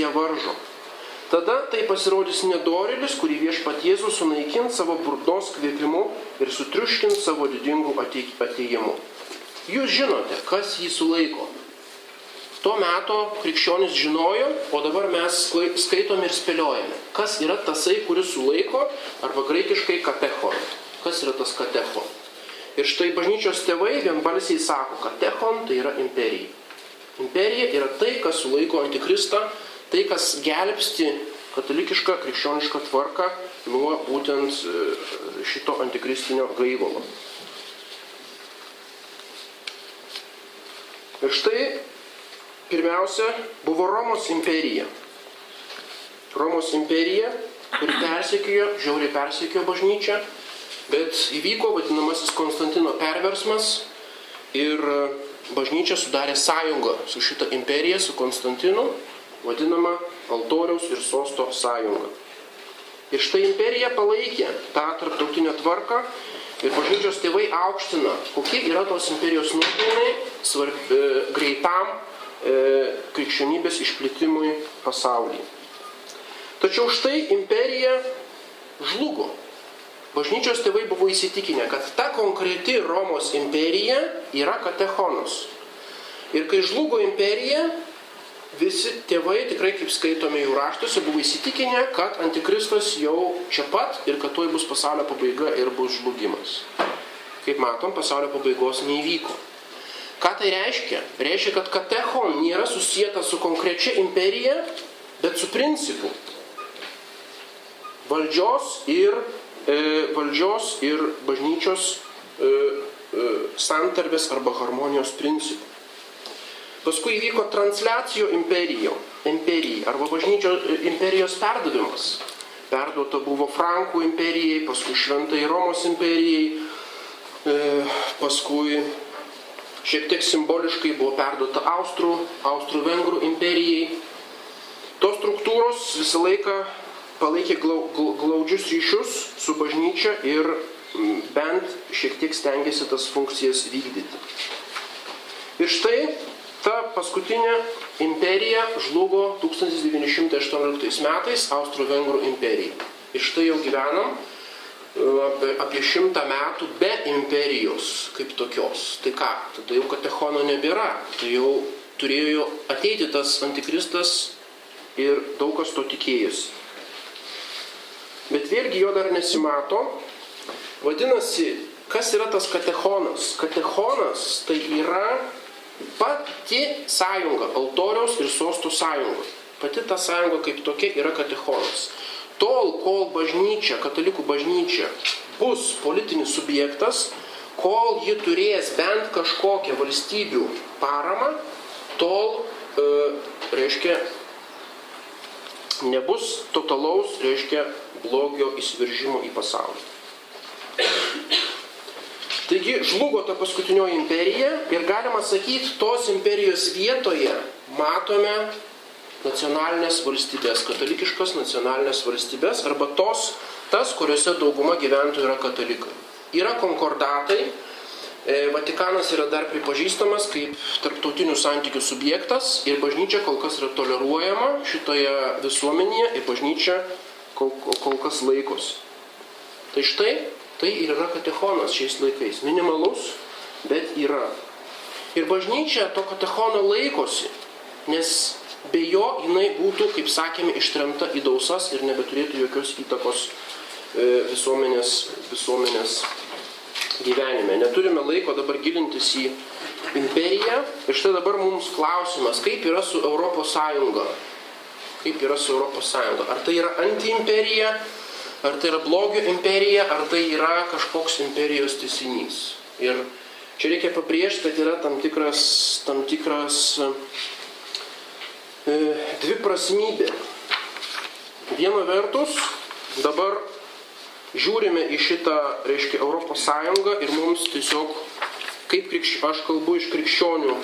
ją varžo. Tada tai pasirodys nedorilis, kurį viešpat Jėzus sunaikins savo burdos kvėpimu ir sutriuškins savo didingų ateijimu. Jūs žinote, kas jį sulaiko. Tuo metu krikščionis žinojo, o dabar mes skaitom ir spėliojame, kas yra tasai, kuris sulaiko, arba graikiškai katechon. Kas yra tas katechon? Ir štai bažnyčios tėvai vienbalsiai sako, katechon tai yra imperija. Imperija yra tai, kas sulaiko antikristą tai, kas gelbsti katalikišką krikščionišką tvarką nuo būtent e, šito antikristinio gaivalo. Ir štai pirmiausia buvo Romos imperija. Romos imperija, kuri persekiojo, žiauriai persekiojo bažnyčią, bet įvyko vadinamasis Konstantino perversmas ir bažnyčia sudarė sąjungą su šita imperija, su Konstantinu vadinama altoriaus ir sosto sąjunga. Ir štai imperija palaikė tą tarptautinę tvarką ir bažnyčios tėvai aukština, kokie yra tos imperijos nuopelnai e, greitam e, krikščionybės išplitimui pasaulyje. Tačiau štai imperija žlugo. Bažnyčios tėvai buvo įsitikinę, kad ta konkreti Romos imperija yra katechonos. Ir kai žlugo imperija, visi tėvai tikrai, kaip skaitome jų raštuose, buvo įsitikinę, kad antikristas jau čia pat ir kad tuoj bus pasaulio pabaiga ir bus žlugimas. Kaip matom, pasaulio pabaigos neįvyko. Ką tai reiškia? Reiškia, kad katechon nėra susijęta su konkrečia imperija, bet su principu. Valdžios ir, e, valdžios ir bažnyčios e, e, santarvės arba harmonijos principu. Paskui įvyko transliacijų imperijo, imperijai arba bažnyčio e, imperijos perdavimas. Perduota buvo Frankų imperijai, paskui Šventai Romos imperijai, e, paskui šiek tiek simboliškai buvo perduota Austrų, Austrų-Vengrų imperijai. Tos struktūros visą laiką palaikė glaudžius ryšius su bažnyčia ir bent šiek tiek stengiasi tas funkcijas vykdyti. Ir štai Ta paskutinė imperija žlugo 1918 metais Austro-Vengrų imperija. Ir štai jau gyvenam e, apie šimtą metų be imperijos kaip tokios. Tai ką, tada jau katechono nebėra. Tai jau turėjo ateiti tas antikristas ir daug kas to tikėjosi. Bet vėlgi jo dar nesimato. Vadinasi, kas yra tas katechonas? Katechonas tai yra Pati sąjunga, altoriaus ir sostų sąjunga, pati ta sąjunga kaip tokia yra katechonas. Tol, kol bažnyčia, katalikų bažnyčia bus politinis subjektas, kol ji turės bent kažkokią valstybių paramą, tol, e, reiškia, nebus totalaus, reiškia, blogio įsiveržimo į pasaulį. Taigi žlugo ta paskutinioji imperija ir galima sakyti, tos imperijos vietoje matome nacionalinės valstybės, katalikiškas nacionalinės valstybės arba tos, tas, kuriuose dauguma gyventojų yra katalikai. Yra konkordatai, e, Vatikanas yra dar pripažįstamas kaip tarptautinių santykių subjektas ir bažnyčia kol kas yra toleruojama šitoje visuomenėje ir bažnyčia kol, kol kas laikosi. Tai štai Tai ir yra katechonas šiais laikais. Minimalus, bet yra. Ir bažnyčia to katechono laikosi, nes be jo jinai būtų, kaip sakėme, ištremta į dausas ir nebeturėtų jokios įtakos e, visuomenės, visuomenės gyvenime. Neturime laiko dabar gilintis į imperiją. Ir štai dabar mums klausimas, kaip yra su Europos Sąjunga. Kaip yra su Europos Sąjunga. Ar tai yra antiimperija, ar tai yra blogio imperija, ar tai yra kažkoks imperijos tisinys. Ir čia reikia pabrėžti, kad yra tam tikras, tam tikras e, dviprasmybė. Viena vertus, dabar žiūrime į šitą, reiškia, Europos Sąjungą ir mums tiesiog, kaip krikš, aš kalbu iš krikščionių,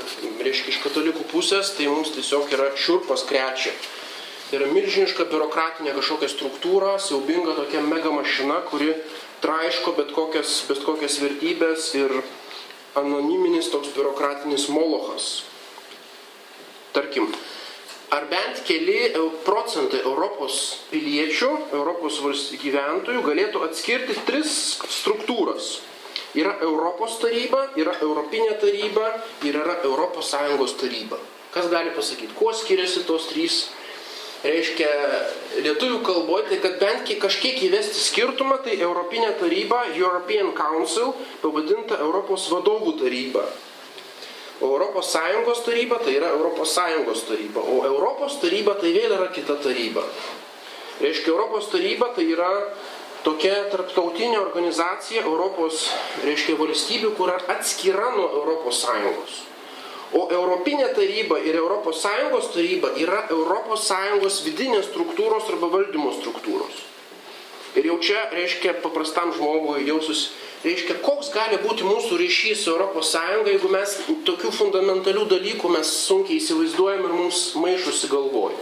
reiškia, iš katalikų pusės, tai mums tiesiog yra šiurpas krečia Tai yra milžiniška biurokratinė kažkokia struktūra, siaubinga tokia mega mašina, kuri traiško bet kokias, bet kokias vertybės ir anoniminis toks biurokratinis molochas. Tarkim, ar bent keli procentai Europos piliečių, Europos gyventojų galėtų atskirti tris struktūras. Yra Europos taryba, yra Europinė taryba ir yra Europos Sąjungos taryba. Kas gali pasakyti, kuo skiriasi tos trys reiškia lietuvių kalboje, tai kad bent kažkiek įvesti skirtumą, tai Europinė taryba, European Council, pavadinta Europos vadovų taryba. O Europos Sąjungos taryba tai yra Europos Sąjungos taryba, o Europos taryba tai vėl yra kita taryba. Reiškia, Europos taryba tai yra tokia tarptautinė organizacija Europos, reiškia, valstybių, kur atskira nuo Europos Sąjungos. O Europinė taryba ir Sąjungos taryba yra Sąjungos vidinės struktūros arba valdymo struktūros. Ir jau čia, reiškia, paprastam žmogui jau susitikti reiškia, koks gali būti mūsų ryšys su ES, jeigu mes tokių fundamentalių dalykų mes sunkiai įsivaizduojam ir mums maišosi galvoj.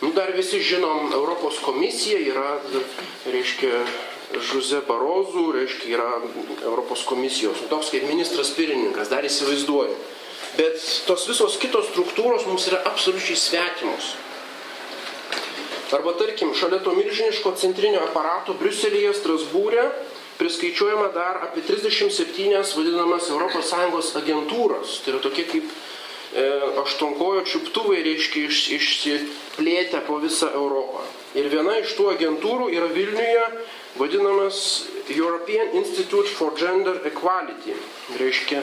Nu, dar visi žinom, Europos komisija yra, reiškia, Žuze Barozų, reiškia, yra Europos komisijos, nu, toks kaip ministras pirmininkas, dar įsivaizduoju. Bet tos visos kitos struktūros mums yra absoliučiai svetimos. Arba tarkim, šalia to milžiniško centrinio aparato Briuselėje, Strasbūrė, priskaičiuojama dar apie 37 vadinamas ES agentūros. Tai yra tokie kaip e, aštonkojo čiuptuvai, reiškia, iš, išsiplėtę po visą Europą. Ir viena iš tų agentūrų yra Vilniuje vadinamas European Institute for Gender Equality. Reiškia,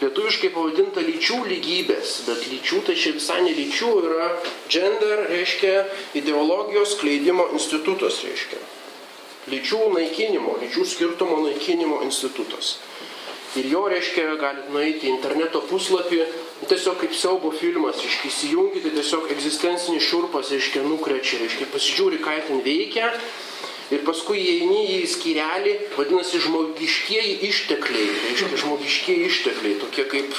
lietuviškai pavadinta lyčių lygybės, bet lyčių tai čia visai ne lyčių, yra gender, reiškia ideologijos kleidimo institutas, reiškia lyčių naikinimo, lyčių skirtumo naikinimo institutas. Ir jo, reiškia, galite nueiti į interneto puslapį, tiesiog kaip siaubo filmas, reiškia, įsijungti, tai tiesiog egzistencinis šurpas, reiškia, nukrečia, reiškia, pasižiūri, ką ten veikia. Ir paskui įeini į skyrelį, vadinasi, žmogiškieji ištekliai, reiškia, žmogiškieji ištekliai, tokie kaip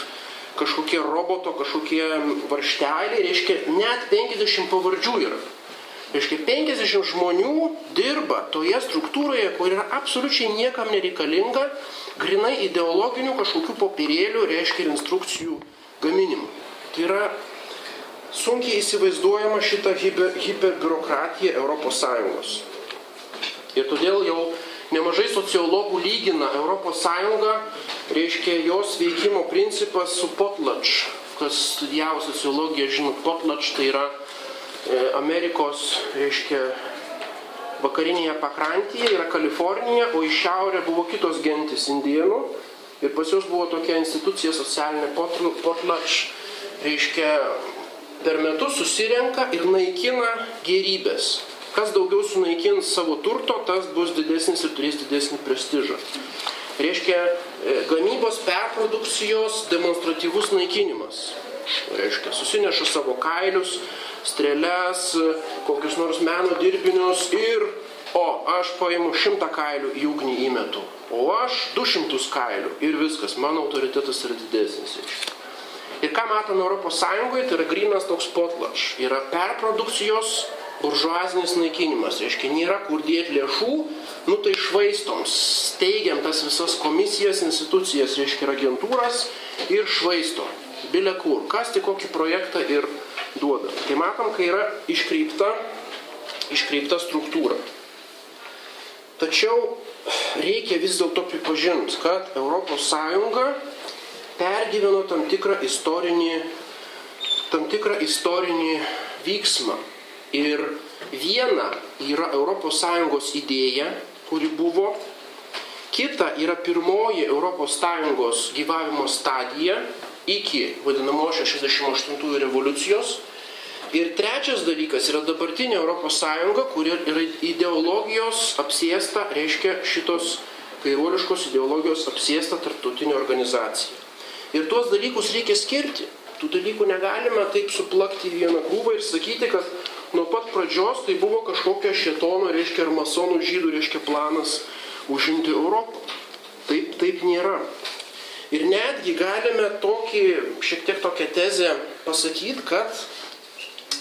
kažkokie roboto, kažkokie varšteliai, reiškia, net 50 pavardžių yra. Reiškia, 50 žmonių dirba toje struktūroje, kur yra absoliučiai niekam nereikalinga, grinai ideologinių kažkokių popierėlių, reiškia, ir instrukcijų gaminimų. Tai yra sunkiai įsivaizduojama šita hiper, hiperbiurokratija Europos Sąjungos. Ir todėl jau nemažai sociologų lygina Sąjungą, reiškia, jos veikimo principas su potlač. Kas studijavo sociologiją, žinot, potlač tai yra E, Amerikos, reiškia, vakarinėje pakrantėje yra Kalifornija, o į šiaurę buvo kitos gentis indienų. Ir pas juos buvo tokia institucija socialinė potlač, reiškia, per metus susirenka ir naikina gerybės. Kas daugiau sunaikins savo turto, tas bus didesnis ir turės didesnį prestižą. Reiškia, e, gamybos perprodukcijos demonstratyvus naikinimas. Reiškia, susineša savo kailius, strėles, kokius nors meno dirbinius ir, o aš paimu šimtą kailių į ugnį įmetu, o aš du šimtus kailių ir viskas, mano autoritetas yra didesnis. Ir ką matome Europos Sąjungoje, tai yra grinas toks potlač, yra perprodukcijos buržuazinis naikinimas, reiškia, nėra kur dėti lėšų, nu tai švaistom, steigiam tas visas komisijas, institucijas, reiškia, agentūras ir švaistom, bilė kur, kas tik kokį projektą ir duoda. Tai matom, kai yra iškreipta, iškreipta struktūra. Tačiau reikia vis dėlto pripažinti, kad ES pergyveno tam tikrą istorinį, tam tikrą istorinį vyksmą. Ir viena yra ES idėja, kuri buvo, kita yra pirmoji ES gyvavimo stadija, iki vadinamosios 68 revoliucijos. Ir trečias dalykas yra dabartinė Sąjunga, kuri yra ideologijos apsėsta, reiškia šitos kairuoliškos ideologijos apsėsta tarptautinė organizacija. Ir tuos dalykus reikia skirti. Tų dalykų negalime taip suplakti į vieną krūvą ir sakyti, kad nuo pat pradžios tai buvo kažkokia šetono, reiškia, ar masonų žydų, reiškia, planas užimti Europą. Taip, taip nėra. Ir netgi galime tokį, šiek tiek tokią tezę pasakyti, kad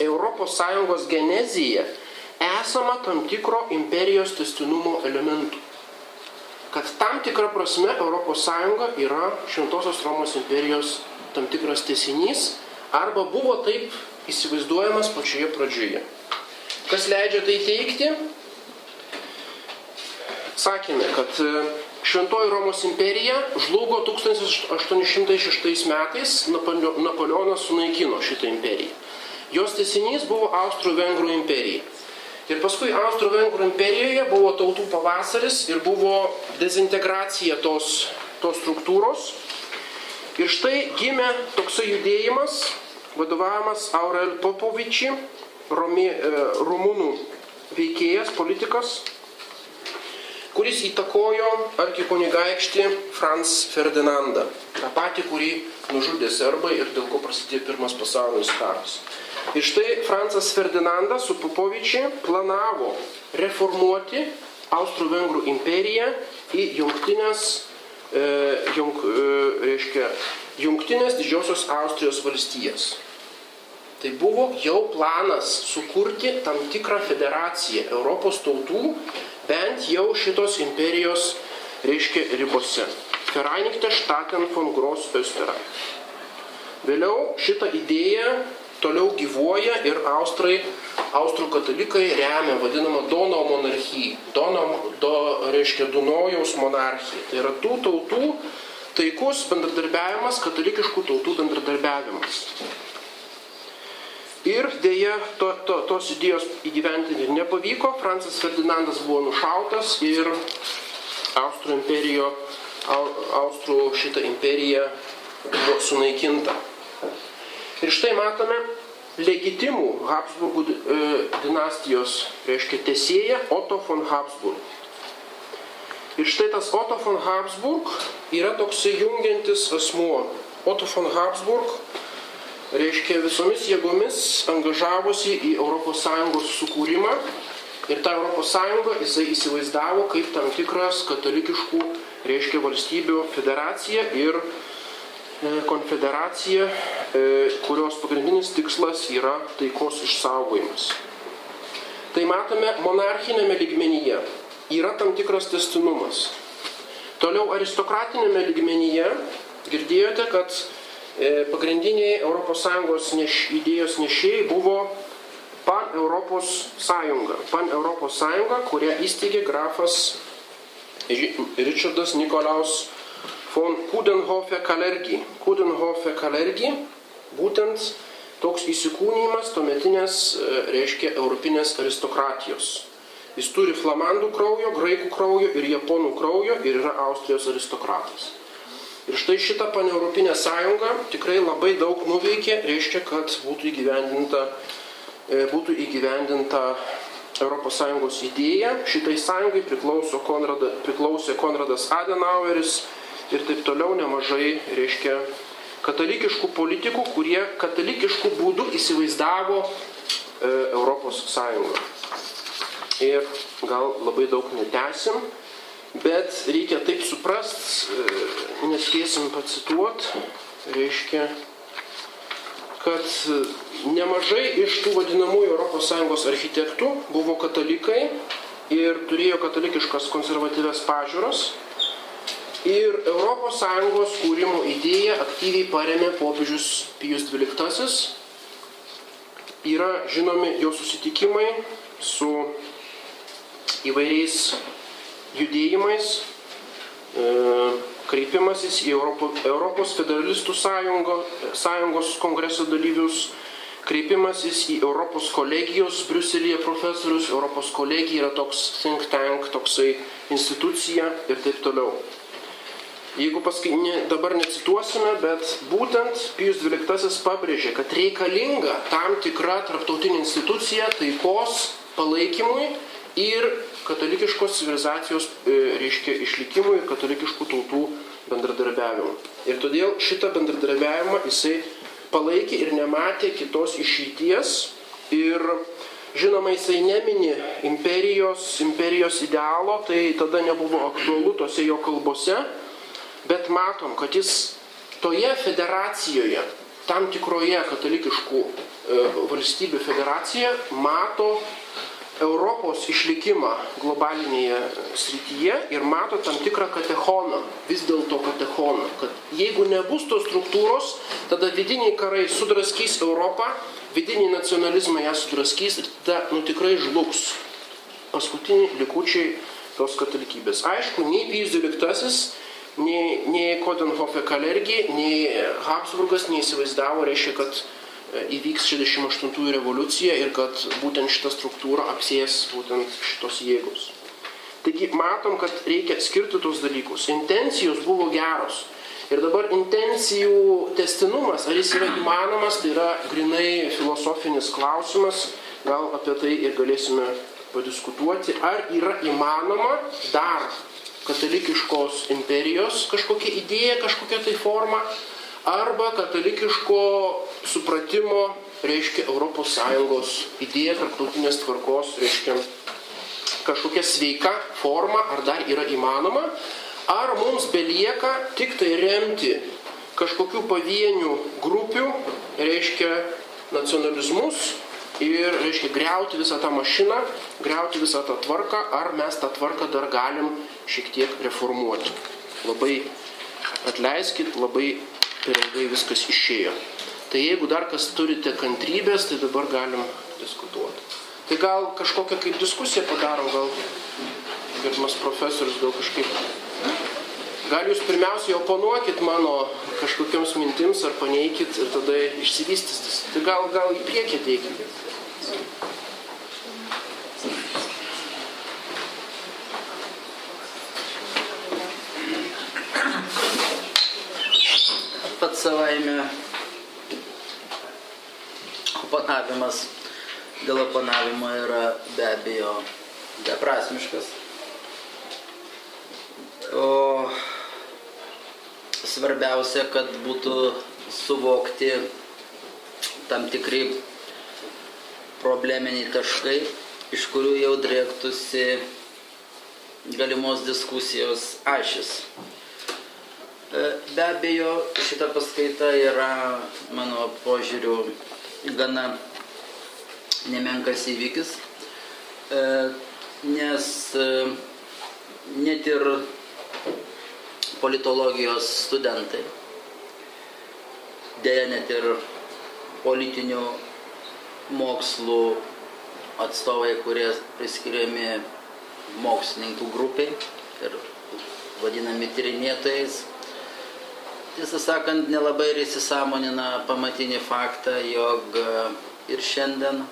ES genezija esama tam tikro imperijos testinumo elementų. Kad tam tikra prasme ES yra Šventosios Romos imperijos tam tikras tesinys arba buvo taip įsivaizduojamas pačioje pradžioje. Kas leidžia tai teikti? Sakėme, kad e, Šventoji Romos imperija žlugo 1806 metais, Napoleonas sunaikino šitą imperiją. Jos tesinys buvo Austro-Vengrų imperija. Ir paskui Austro-Vengrų imperijoje buvo tautų pavasaris ir buvo dezintegracija tos, tos struktūros. Ir štai gimė toksai judėjimas, vadovavimas Aurel Popovičiai, e, rumunų veikėjas, politikas, kuris įtakojo arkikunigaikštį Franz Ferdinandą, tą patį, kurį nužudė serbai ir dėl ko prasidėjo pirmas pasaulinis karas. Ir štai Francas Ferdinandas su Popovičiai planavo reformuoti Austro-Vengrų imperiją į jungtinės, jung, e, reiškia, jungtinės didžiosios Austrijos valstijas. Tai buvo jau planas sukurti tam tikrą federaciją Europos tautų, bent jau šitos imperijos, reiškia, ribose. Vereinigte Staaten von Groß Österreich. Vėliau šitą idėją toliau gyvuoja ir Austrai, Austrų katalikai remia vadinamą Dono monarchiją. Dono, do, reiškia Dunojaus monarchiją. Tai yra tų tautų taikus bendradarbiavimas, katalikiškų tautų bendradarbiavimas. Ir dėja to, to, tos idėjos įgyventinti nepavyko, Francas Ferdinandas buvo nušautas ir Austrų imperijo, Austrų šitą imperiją buvo sunaikinta. Ir štai matome legitimų Habsburgų e, dinastijos, reiškia, tesėja Otto von Habsburg. Ir štai tas Otto von Habsburg yra toksai jungiantis asmuo. Otto von Habsburg, reiškia, visomis jėgomis angažavosi į ES sukūrimą ir tą ES jisai įsivaizdavo kaip tam tikras katalikiškų, reiškia, valstybių federacija ir konfederacija, e, kurios pagrindinis tikslas yra taikos išsaugojimas. Tai matome monarchinėme lygmenyje. Yra tam tikras testinumas. Toliau aristokratinėme lygmenyje girdėjote, kad e, pagrindiniai ES neš, idėjos nešėjai buvo Pan Europos sąjunga. Pan Europos sąjunga, kurią įsteigė grafas Richardas Nikolaus von Kudenhofe Kalergi. Kudenhofe Kalergi būtent toks įsikūnymas tuometinės, e, reiškia, europinės aristokratijos. Jis turi flamandų kraujo, graikų kraujo ir japonų kraujo ir yra Austrijos aristokratas. Ir štai šitą paneuropinę sąjungą tikrai labai daug nuveikė, reiškia, kad būtų įgyvendinta, e, būtų įgyvendinta ES idėja. Šitai sąjungai Konrada, priklausė Konradas Adenaueris, ir taip toliau nemažai, reiškia, katalikiškų politikų, kurie katalikiškų būdų įsivaizdavo e, Europos Sąjungą. Ir gal labai daug netęsim, bet reikia taip suprast, e, nespėsim pacituot, reiškia, kad nemažai iš tų vadinamųjų ES architektų buvo katalikai ir turėjo katalikiškas konservatyves pažiūros Ir ES kūrimo idėją aktyviai paremė popiežius Pijus XII. Yra žinomi jo susitikimai su įvairiais judėjimais, e, kreipimasis į Europos federalistų sąjungo, sąjungos kongreso dalyvius, kreipimasis į Europos kolegijos Briuselėje profesorius, Europos kolegija yra toks think tank, toksai institucija ir taip toliau. Jeigu paskui ne, dabar necituosime, bet būtent Pijus XII pabrėžė, kad reikalinga tam tikra tarptautinė institucija taikos palaikymui ir katalikiškos civilizacijos, e, reiškia, išlikimui ir katalikiškų tautų bendradarbiavimui. Ir todėl šitą bendradarbiavimą jisai palaikė ir nematė kitos išeities ir žinoma jisai nemini imperijos, imperijos idealo, tai tada nebuvo aktualu tose jo kalbose bet matom, kad jis toje federacijoje, tam tikroje katalikiškų e, valstybių federacijoje mato Europos išlikimą globalinėje srityje ir mato tam tikrą katechoną, vis dėlto katechoną, kad jeigu nebus tos struktūros, tada vidiniai karai sudraskys Europą, vidiniai nacionalizmai ją sudraskys ir tada nu, tikrai žlugs paskutiniai likučiai tos katalikybės. Aišku, nei Pijus XII, nei, nei Kodenhofe Kalergi, nei Habsburgas neįsivaizdavo, reiškia, kad e, įvyks 68 revoliucija ir kad būtent šitą struktūrą apsės būtent šitos jėgos. Taigi matom, kad reikia skirti tos dalykus. Intencijos buvo geros. Ir dabar intencijų testinumas, ar jis yra įmanomas, tai yra grinai filosofinis klausimas, gal apie tai ir galėsime padiskutuoti, ar yra įmanoma dar katalikiškos imperijos kažkokia idėja, kažkokia tai forma, arba katalikiško supratimo, reiškia ES idėja tarptautinės tvarkos, reiškia kažkokia sveika forma, ar dar yra įmanoma, ar mums belieka tik tai remti kažkokių pavienių grupių, reiškia nacionalizmus, ir, reiškia, greuti visą tą mašiną, greuti visą tą tvarką, ar mes tą tvarką dar galim šiek tiek reformuoti. Labai atleiskit, labai per ilgai viskas išėjo. Tai jeigu dar kas turite kantrybės, tai dabar galim diskutuoti. Tai gal kažkokią kaip diskusiją padarom, gal gerbimas profesorius, gal kažkaip. Gal jūs pirmiausiai oponuokit mano kažkokiams mintims ar paneikit ir tada išsivystys. Tai gal, gal į priekį teikite. Pats savaime oponavimas dėl oponavimo yra be abejo beprasmiškas. O svarbiausia, kad būtų suvokti tam tikri probleminiai taškai, iš kurių jau drėktųsi galimos diskusijos ašis. E, be abejo, šita paskaita yra mano požiūriu gana nemenkas įvykis, e, nes e, net ir politologijos studentai, dėja net ir politinių mokslų atstovai, kurie priskiriami mokslininkų grupiai ir vadinami tyrinėtojais. Tiesą sakant, nelabai ir įsisamonina pamatinį faktą, jog ir šiandien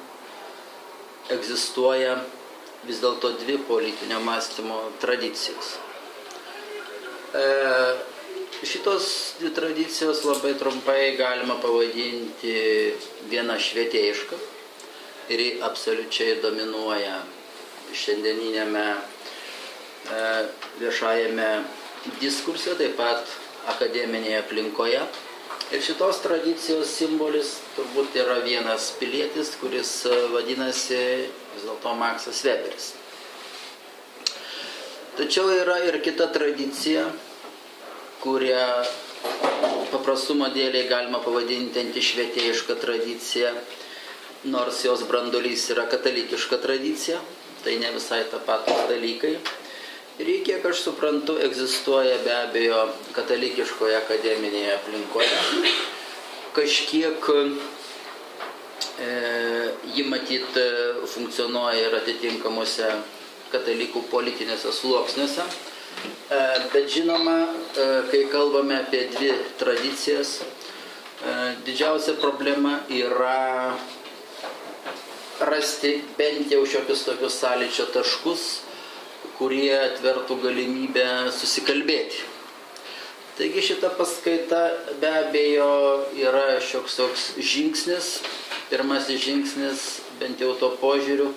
egzistuoja vis dėlto dvi politinio mąstymo tradicijos. E, Šitos dvi tradicijos labai trumpai galima pavadinti viena švietėjiška ir absoliučiai dominuoja šiandieninėme e, viešajame diskurse, taip pat akademinėje aplinkoje. Ir šitos tradicijos simbolis turbūt yra vienas pilietis, kuris vadinasi vis dėlto Maksas Weberis. Tačiau yra ir kita tradicija, kurią paprastumo dėliai galima pavadinti antišvietėjišką tradiciją, nors jos brandolys yra katalikiška tradicija, tai ne visai tą patys dalykai. Ir kiek aš suprantu, egzistuoja be abejo katalikiškoje akademinėje aplinkoje. Kažkiek e, ji matyt funkcionuoja ir atitinkamuose katalikų politinėse sluoksniuose. E, bet žinoma, e, kai kalbame apie dvi tradicijas, e, didžiausia problema yra rasti bent jau šiokius tokius sąlyčio taškus, kurie atvertų galimybę susikalbėti. Taigi šita paskaita be abejo yra šioks toks žingsnis, pirmasis žingsnis bent jau to požiūriu,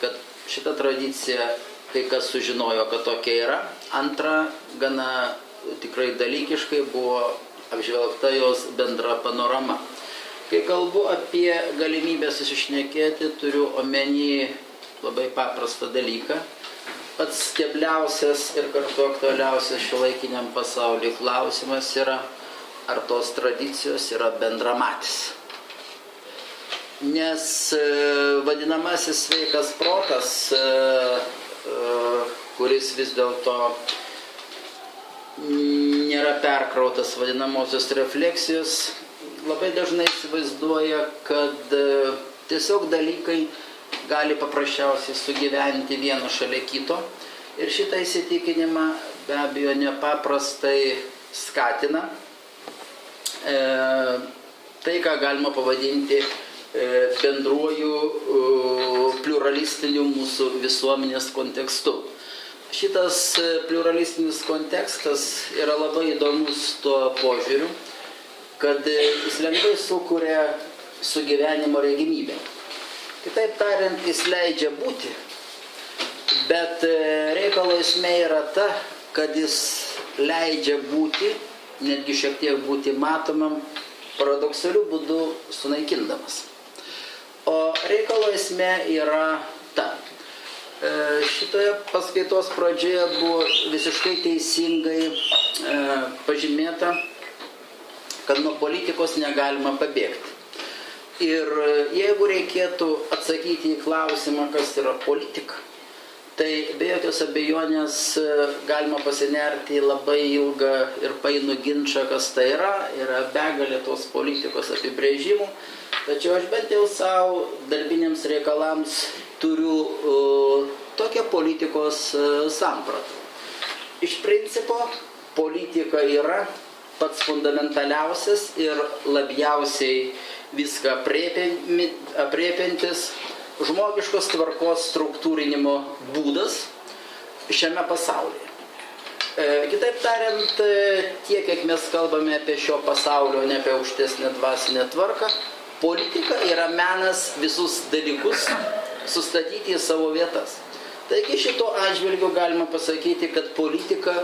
kad šita tradicija kai kas sužinojo, kad tokia yra. Antra, gana tikrai dalykiškai buvo apžvelgta jos bendra panorama. Kai kalbu apie galimybę susišnekėti, turiu omeny labai paprastą dalyką. Pats kebliausias ir kartu aktualiausias šiuolaikiniam pasauliu klausimas yra, ar tos tradicijos yra bendramatis. Nes e, vadinamasis sveikas protas, e, e, kuris vis dėlto nėra perkrautas vadinamosios refleksijos, labai dažnai įsivaizduoja, kad tiesiog dalykai gali paprasčiausiai sugyventi vieno šalia kito. Ir šitą įsitikinimą be abejo nepaprastai skatina e, tai, ką galima pavadinti e, bendruoju e, pluralistiniu mūsų visuomenės kontekstu. Šitas e, pluralistinis kontekstas yra labai įdomus tuo požiūriu, kad jis lengvai sukuria sugyvenimo regimybę. Kitaip tariant, jis leidžia būti, bet e, reikalo esmė yra ta, kad jis leidžia būti, netgi šiek tiek būti matomam, paradoksaliu būdu sunaikindamas. O reikalo esmė yra ta. E, šitoje paskaitos pradžioje buvo visiškai teisingai e, pažymėta, kad nuo politikos negalima pabėgti. Ir e, jeigu reikėtų atsakyti į klausimą, kas yra politika, tai be jokios abejonės e, galima pasinerti į labai ilgą ir painų ginčą, kas tai yra, yra begalė tos politikos apibrėžimų, tačiau aš bent jau savo darbiniams reikalams turiu uh, tokią politikos uh, sampratą. Iš principo, politika yra pats fundamentaliausias ir labiausiai viską apriepiantis žmogiškos tvarkos struktūrinimo būdas šiame pasaulyje. E, kitaip tariant, e, tiek, kiek mes kalbame apie šio pasaulio, ne apie aukštesnę dvasinę tvarką, politika yra menas visus dalykus sustatyti į savo vietas. Taigi šito atžvilgiu galima pasakyti, kad politika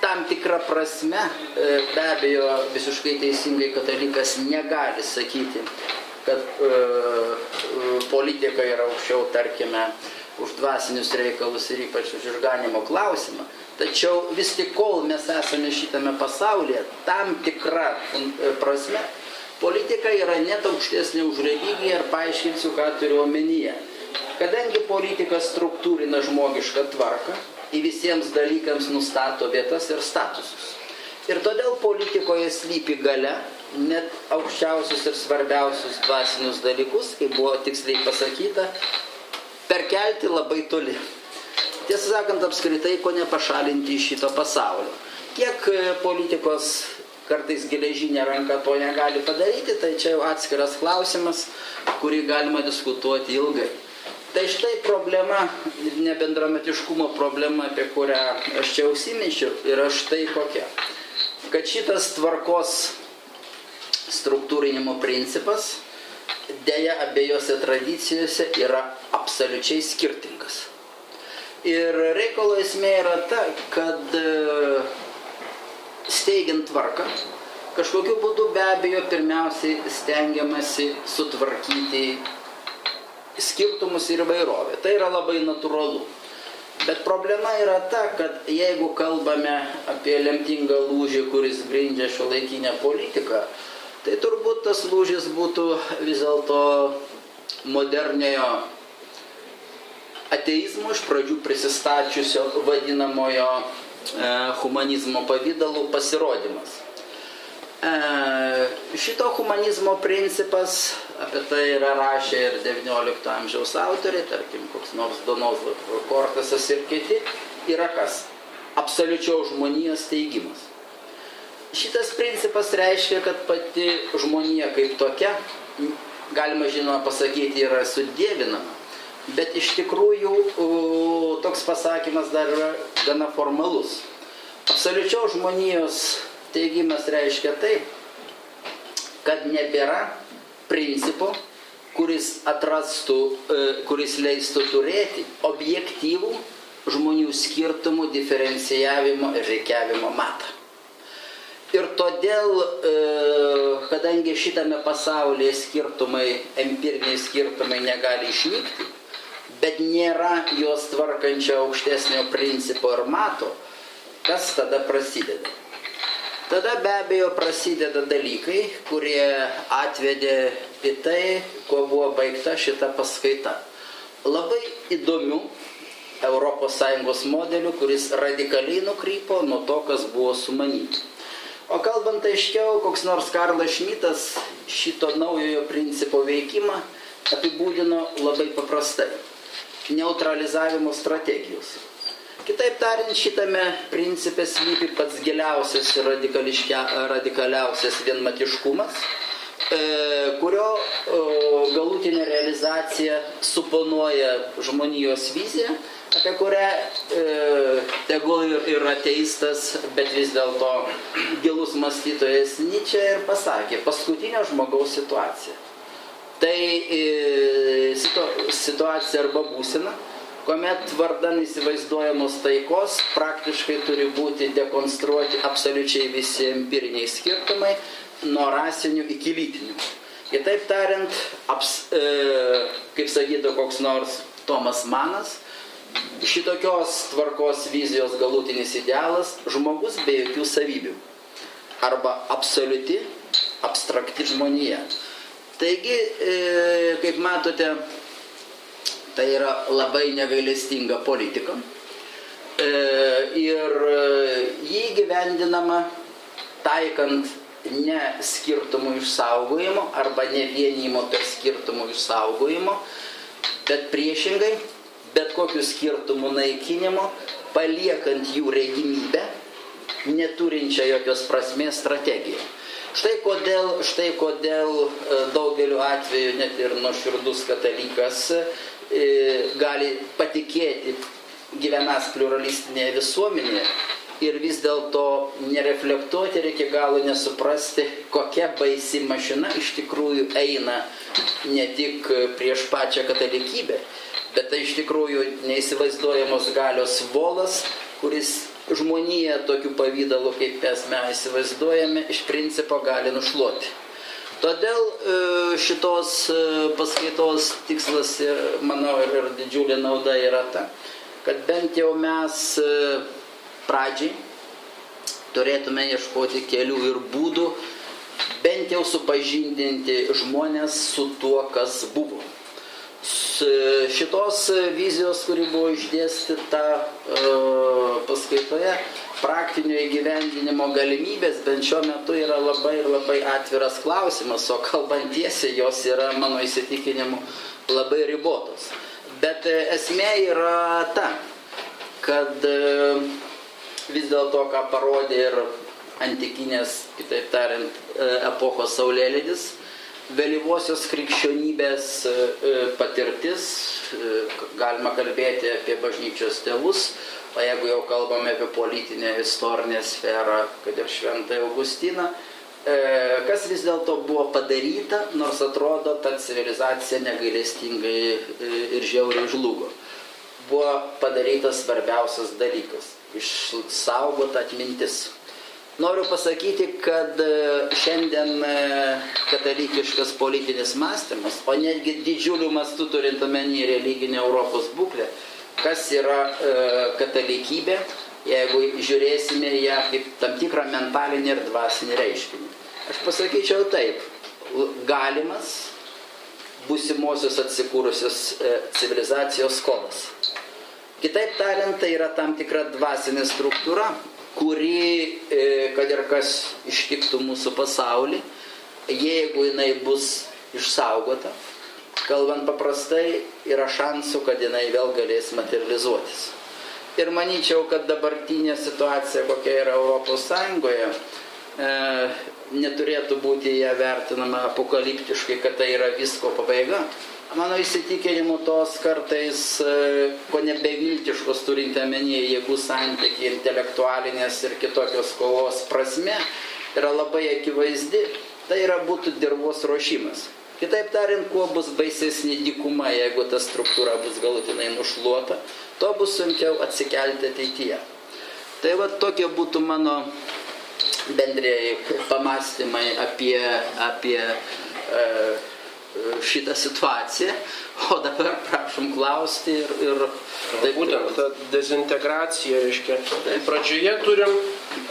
tam tikrą prasme, e, be abejo, visiškai teisingai katalikas negali sakyti, kad e, e, politika yra aukščiau, tarkime, už dvasinius reikalus ir ypač už išganimo klausimą. Tačiau vis tik kol mes esame šitame pasaulyje, tam tikra prasme, politika yra net aukštesnė už religiją ir paaiškinsiu, ką turiu omenyje. Kadangi politika struktūrina žmogišką tvarką, į visiems dalykams nustato vietas ir statusus. Ir todėl politikoje slypi gale net aukščiausius ir svarbiausius dvasinius dalykus, kaip buvo tiksliai pasakyta, perkelti labai toli. Tiesą sakant, apskritai, ko nepašalinti iš šito pasaulio. Kiek e, politikos kartais geležinė ranka to negali padaryti, tai čia jau atskiras klausimas, kurį galima diskutuoti ilgai. Tai štai problema, nebendramatiškumo problema, apie kurią aš čia užsiminčiau, yra štai kokia. Kad šitas tvarkos struktūrinimo principas dėja abiejose tradicijose yra absoliučiai skirtingas. Ir reikalo esmė yra ta, kad e, steigiant tvarką, kažkokiu būdu be abejo pirmiausiai stengiamasi sutvarkyti skirtumus ir įvairovę. Tai yra labai natūralu. Bet problema yra ta, kad jeigu kalbame apie lemtingą lūžį, kuris grindžia šio laikinę politiką, tai turbūt tas lūžis būtų vis dėlto moderniojo ateizmo iš pradžių prisistačiusio vadinamojo e, humanizmo pavydalų pasirodymas. E, šito humanizmo principas, apie tai yra rašę ir XIX amžiaus autoriai, tarkim, koks nors Donos Kortasas ir kiti, yra kas? Absoliučios žmonijos teigimas. Šitas principas reiškia, kad pati žmonija kaip tokia, galima žinoma pasakyti, yra sudėvinama, bet iš tikrųjų toks pasakymas dar yra gana formalus. Absoliučios žmonijos Teigimas reiškia taip, kad nebėra principo, kuris atrastų, e, kuris leistų turėti objektyvų žmonių skirtumų diferencijavimo ir reikiavimo matą. Ir todėl, e, kadangi šitame pasaulyje skirtumai, empiriniai skirtumai negali išnykti, bet nėra juos tvarkančio aukštesnio principo ir mato, kas tada prasideda? Tada be abejo prasideda dalykai, kurie atvedė į tai, kuo buvo baigta šita paskaita. Labai įdomių ES modelių, kuris radikaliai nukrypo nuo to, kas buvo sumanyti. O kalbant aiškiau, koks nors Karlas Šmitas šito naujojo principo veikimą apibūdino labai paprastai. Neutralizavimo strategijos. Kitaip tariant, šitame principe slypi pats giliausias ir radikaliausias vienmatiškumas, e, kurio galutinė realizacija suponuoja žmonijos viziją, apie kurią e, tegul ir, ateistas, bet vis dėlto gilus mąstytojas Nyčia ir pasakė, paskutinio žmogaus situacija. Tai e, situ, situacija arba būsena, kuomet vardan įsivaizduojamos taikos praktiškai turi būti dekonstruoti absoliučiai visi empiriniai skirtumai nuo rasinių iki lytinių. Kitaip tariant, aps, e, kaip sakytų koks nors Tomas Manas, šitokios tvarkos vizijos galutinis idealas - žmogus be jokių savybių. Arba absoliuti, abstrakti žmonija. Taigi, e, kaip matote, tai yra labai negailestinga politika. E, ir e, jį gyvendinama taikant ne skirtumų išsaugojimo arba ne vienimo per skirtumų išsaugojimo, bet priešingai bet kokių skirtumų naikinimo, paliekant jų regimybę, neturinčią jokios prasmės strategiją. Štai kodėl, štai kodėl e, daugeliu atveju net ir nuoširdus katalikas e, gali patikėti gyvenas pluralistinėje visuomenėje ir vis dėlto nereflektuoti ir iki galo nesuprasti, kokia baisi mašina iš tikrųjų eina ne tik prieš pačią katalikybę, bet tai iš tikrųjų neįsivaizduojamos galios volas, kuris žmoniją tokiu pavydalu, kaip mes įsivaizduojame, iš principo gali nušluoti. Todėl e, šitos e, paskaitos tikslas ir, manau, ir didžiulė nauda yra ta, kad bent jau mes e, pradžiai turėtume ieškoti kelių ir būdų, bent jau supažindinti žmonės su tuo, kas buvo šitos vizijos, kuri buvo išdėstyta e, paskaitoje, praktinio įgyvendinimo galimybės bent šiuo metu yra labai ir labai atviras klausimas, o kalbant tiesiai jos yra mano įsitikinimu labai ribotos. Bet e, esmė yra ta, kad e, vis dėlto, ką parodė ir antikinės, kitaip tariant, epochos saulėlydis, vėlyvosios krikščionybės e, e, patirtis, e, galima kalbėti apie bažnyčios tėvus, o jeigu jau kalbame apie politinę istorinę sferą, kad ir šventą Augustiną, kas vis dėlto buvo padaryta, nors atrodo, ta civilizacija negailestingai ir žiauriai žlugo. Buvo padarytas svarbiausias dalykas - išsaugota atmintis Noriu pasakyti, kad e, šiandien e, katalikiškas politinis mąstymas, o netgi didžiulių mastų turint omeny religinę Europos būklę, kas yra e, katalikybė, jeigu žiūrėsime ją kaip tam tikrą mentalinį ir dvasinį reiškinį. Aš pasakyčiau taip, galimas būsimosios atsikūrusios civilizacijos kodas. Kitaip tariant, tai yra tam tikra dvasinė struktūra, kuri, e, kad ir kas ištiktų mūsų pasaulį, jeigu jinai bus išsaugota, kalbant paprastai, yra šansų, kad jinai vėl galės materializuotis. Ir manyčiau, kad dabartinė situacija, kokia yra Europos Sąjungoje, e, neturėtų būti ją vertinama apokaliptiškai, kad tai yra visko pabaiga, Mano įsitikinimu tos kartais, e, ko nebeviltiškos turint omenyje jėgų santykiai, intelektualinės ir kitokios kovos prasme, yra labai akivaizdi, tai yra būtų dirvos ruošimas. Kitaip tariant, kuo bus baisesnė dykuma, jeigu ta struktūra bus galutinai nušluota, to bus sunkiau atsikelti ateityje. Tai va tokie būtų mano bendrėjai pamastymai apie, apie e, šitą situaciją, o dabar prašom klausti ir... ir taip, būtent ta dezintegracija, reiškia. Pradžioje turim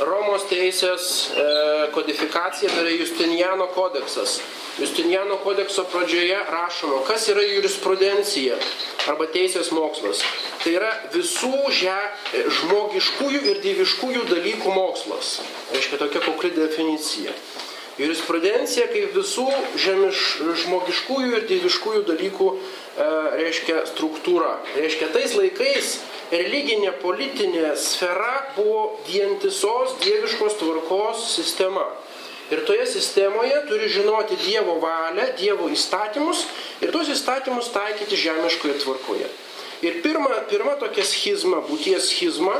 Romos teisės e, kodifikaciją, tai yra Justiniano kodeksas. Justiniano kodekso pradžioje rašoma, kas yra jurisprudencija arba teisės mokslas. Tai yra visų že, žmogiškųjų ir dieviškųjų dalykų mokslas. Reiškia tokia kukli definicija. Jurisprudencija kaip visų žemiš, žmogiškųjų ir dieviškųjų dalykų e, reiškia struktūra. Reiškia tais laikais religinė politinė sfera buvo vientisos dieviškos tvarkos sistema. Ir toje sistemoje turi žinoti Dievo valią, Dievo įstatymus ir tuos įstatymus taikyti žemiškoje tvarkoje. Ir pirma, pirma tokia schizma, būties schizma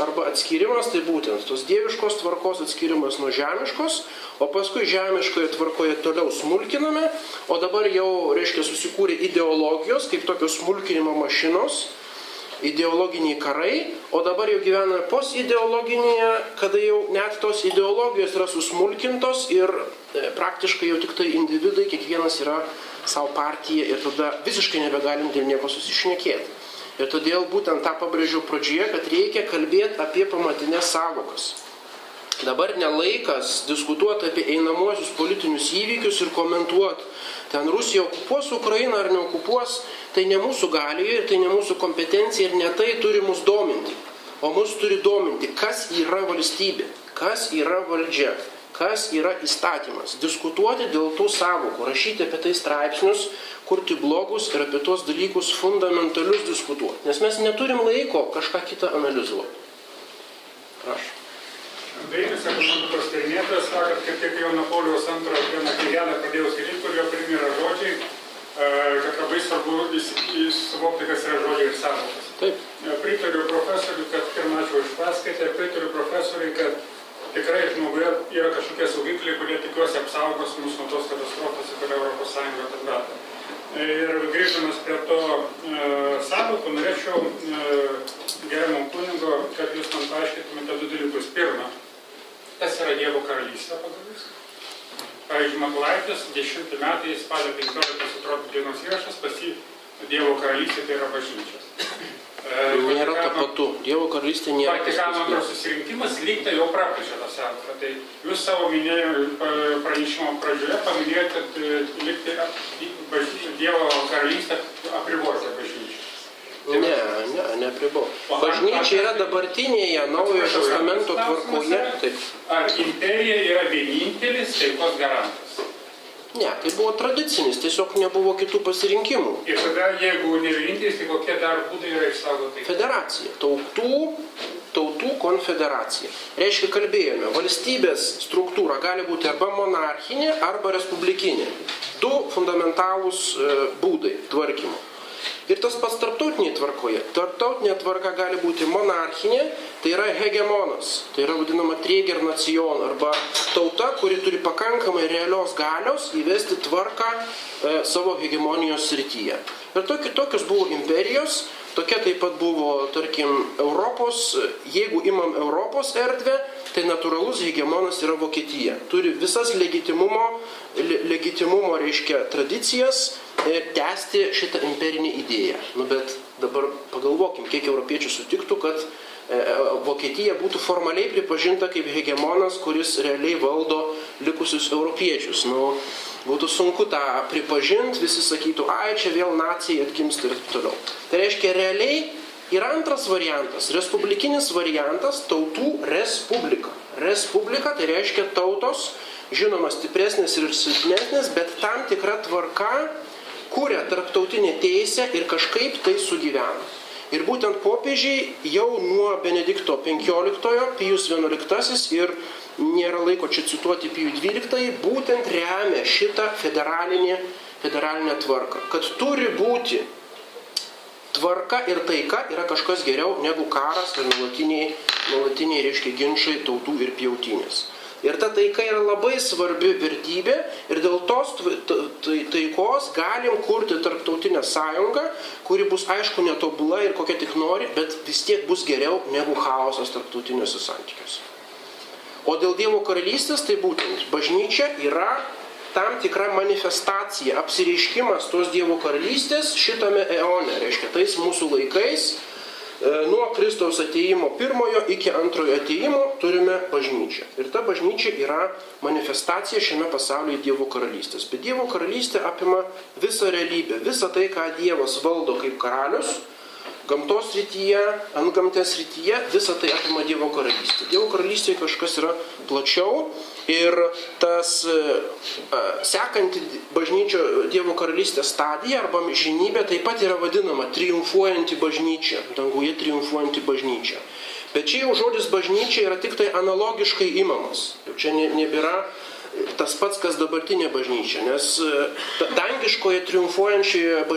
arba atskirimas, tai būtent tos dieviškos tvarkos atskirimas nuo žemiškos, o paskui žemiškoje tvarkoje toliau smulkiname, o dabar jau, reiškia, susikūrė ideologijos kaip tokios smulkinimo mašinos, ideologiniai karai, o dabar jau gyvename posideologinėje, kada jau net tos ideologijos yra susmulkintos ir e, praktiškai jau tik tai individai, kiekvienas yra savo partija ir tada visiškai nebegalim dėl nieko susišnekėti. Ir todėl būtent tą pabrėžiau pradžioje, kad reikia kalbėti apie pamatinės savokas. Dabar nelaikas diskutuoti apie einamuosius politinius įvykius ir komentuoti, ten Rusija okupuos Ukrainą ar neokupuos, tai ne mūsų galioje ir tai ne mūsų kompetencija ir ne tai turi mus dominti. O mus turi dominti, kas yra valstybė, kas yra valdžia, kas yra įstatymas. Diskutuoti dėl tų savokų, rašyti apie tai straipsnius, kurti blogus ir apie tuos dalykus fundamentalius diskutuoti. Nes mes neturim laiko kažką kitą analizuoti. Prašau. Dainius ekonomikos tyrinėtojas kad kaip tik jau Napolijos antrojo vieną knygelę pradėjau skaityti, kur jo pirmie yra žodžiai, e, kad labai svarbu suvokti, kas yra žodžiai ir savokas. Taip. E, pritariu profesoriui, kad pirmą ačiū už paskaitę, pritariu profesoriui, kad tikrai žmoguje yra kažkokie saugikliai, kurie tikiuosi apsaugos mus nuo tos katastrofos, į kurią Europos Sąjunga atmeta. Ir grįždamas prie to e, savokų, norėčiau e, gerimo kunigo, kad jūs man paaiškintumėte du dalykus. Pirma, kas yra Dievo karalystė pagal jūs? Pavyzdžiui, Makulaitis 10 metai spalio 15 atrodo dienos įrašas pas jį Dievo karalystė tai yra bažnyčios. E, nėra tapatu. Dievo karalystė nėra. Vatikano antras susirinkimas lyg tai jau praplečia tą sąvoką. Tai jūs savo minėjimo pranešimo pradžioje paminėjote, kad e, lyg tai Dievo karalystė apribuoja bažnyčią. Ne, ne, nepribo. Bažnyčia yra dabartinėje naujojo testamento tvarkoje. Taip. Ar imperija yra vienintelis taikos garantas? Ne, tai buvo tradicinis, tiesiog nebuvo kitų pasirinkimų. Ir tada, jeigu ne vienintelis, tai kokie dar būdai yra išsaugoti? Federacija. Tautų, tautų konfederacija. Reiškia, kalbėjome, valstybės struktūra gali būti arba monarchinė, arba respublikinė. Du fundamentalūs e, būdai tvarkymo. Ir tas pats tarptautinėje tvarkoje. Tarptautinė tvarka gali būti monarchinė, tai yra hegemonas, tai yra vadinama trieger nacijon arba tauta, kuri turi pakankamai realios galios įvesti tvarką e, savo hegemonijos srityje. Ir toki, tokios buvo imperijos, tokia taip pat buvo, tarkim, Europos, jeigu imam Europos erdvę, tai natūralus hegemonas yra Vokietija. Turi visas legitimumo, le, legitimumo reiškia, tradicijas tęsti šitą imperinį idėją. Nu, bet dabar pagalvokim, kiek europiečių sutiktų, kad e, e, Vokietija būtų formaliai pripažinta kaip hegemonas, kuris realiai valdo likusius europiečius. Nu, būtų sunku tą pripažinti, visi sakytų, ai čia vėl nacijai atgimsta ir taip toliau. Tai reiškia, realiai yra antras variantas, respublikinis variantas tautų respublika. Respublika tai reiškia tautos, žinoma, stipresnės ir silpnesnės, bet tam tikra tvarka kuria tarptautinę teisę ir kažkaip tai sugyvena. Ir būtent popiežiai jau nuo Benedikto XV, Pijus XI ir nėra laiko čia cituoti Pijų XII, būtent remia šitą federalinę, federalinę tvarką. Kad turi būti tvarka ir taika yra kažkas geriau negu karas ir nuolatiniai, nuolatiniai reiškia ginčiai tautų ir pjautinės. Ir ta taika yra labai svarbi vertybė ir dėl tos taikos galim kurti tarptautinę sąjungą, kuri bus aišku netobula ir kokia tik nori, bet vis tiek bus geriau negu chaosas tarptautiniuose santykiuose. O dėl Dievo karalystės tai būtent bažnyčia yra tam tikra manifestacija, apsireiškimas tos Dievo karalystės šitame eone, reiškia tais mūsų laikais, nuo Kristaus ateimo pirmojo iki antrojo ateimo turime bažnyčią. Ir ta bažnyčia yra manifestacija šiame pasaulyje Dievo karalystės. Bet Dievo karalystė apima visą realybę, visą tai, ką Dievas valdo kaip karalius gamtos rytyje, ant gamtės rytyje, visą tai apima Dievo karalystė. Dievo karalystėje kažkas yra plačiau ir tas sekanti bažnyčio Dievo karalystės stadija arba žinybė taip pat yra vadinama triumfuojanti bažnyčia, danguje triumfuojanti bažnyčia. Bet čia jau žodis bažnyčia yra tik tai analogiškai imamas. Jau čia nebėra tas pats, kas dabartinė bažnyčia, nes dangiškoje triumfuojančioje bažnyčioje